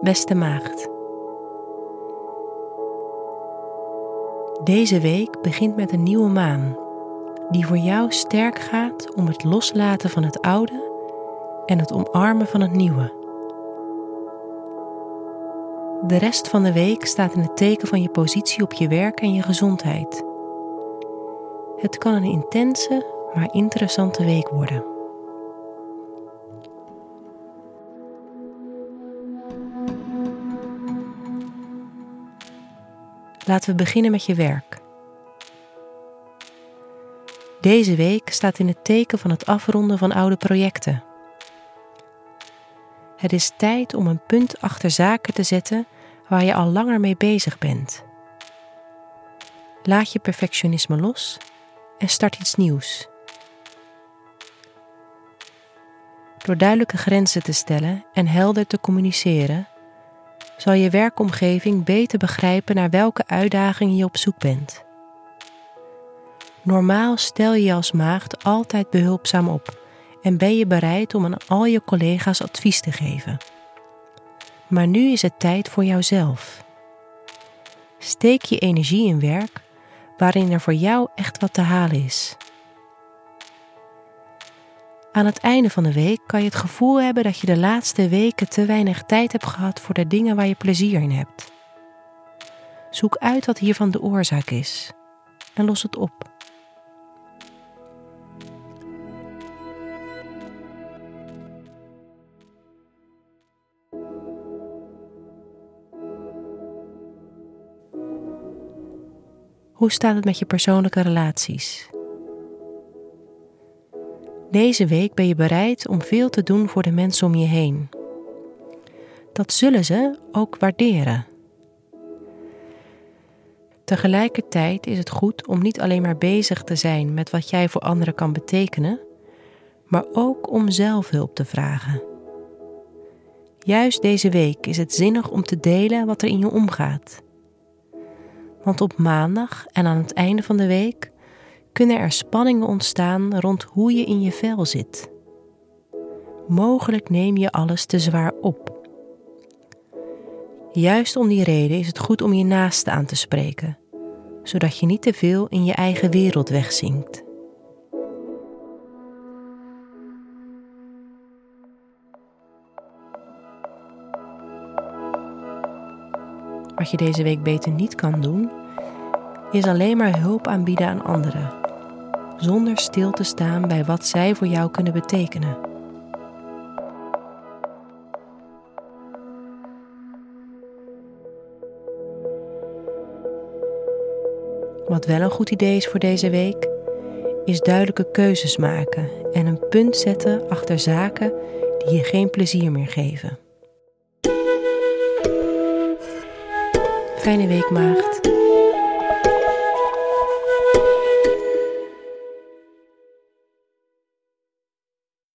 Beste maagd. Deze week begint met een nieuwe maan, die voor jou sterk gaat om het loslaten van het oude en het omarmen van het nieuwe. De rest van de week staat in het teken van je positie op je werk en je gezondheid. Het kan een intense, maar interessante week worden. Laten we beginnen met je werk. Deze week staat in het teken van het afronden van oude projecten. Het is tijd om een punt achter zaken te zetten waar je al langer mee bezig bent. Laat je perfectionisme los en start iets nieuws. Door duidelijke grenzen te stellen en helder te communiceren, zal je werkomgeving beter begrijpen naar welke uitdagingen je op zoek bent. Normaal stel je je als maagd altijd behulpzaam op en ben je bereid om aan al je collega's advies te geven. Maar nu is het tijd voor jouzelf. Steek je energie in werk waarin er voor jou echt wat te halen is. Aan het einde van de week kan je het gevoel hebben dat je de laatste weken te weinig tijd hebt gehad voor de dingen waar je plezier in hebt. Zoek uit wat hiervan de oorzaak is en los het op. Hoe staat het met je persoonlijke relaties? Deze week ben je bereid om veel te doen voor de mensen om je heen. Dat zullen ze ook waarderen. Tegelijkertijd is het goed om niet alleen maar bezig te zijn met wat jij voor anderen kan betekenen, maar ook om zelf hulp te vragen. Juist deze week is het zinnig om te delen wat er in je omgaat. Want op maandag en aan het einde van de week kunnen er spanningen ontstaan rond hoe je in je vel zit. Mogelijk neem je alles te zwaar op. Juist om die reden is het goed om je naaste aan te spreken, zodat je niet te veel in je eigen wereld wegzinkt. Wat je deze week beter niet kan doen, is alleen maar hulp aanbieden aan anderen, zonder stil te staan bij wat zij voor jou kunnen betekenen. Wat wel een goed idee is voor deze week, is duidelijke keuzes maken en een punt zetten achter zaken die je geen plezier meer geven. Fijne week, maagd.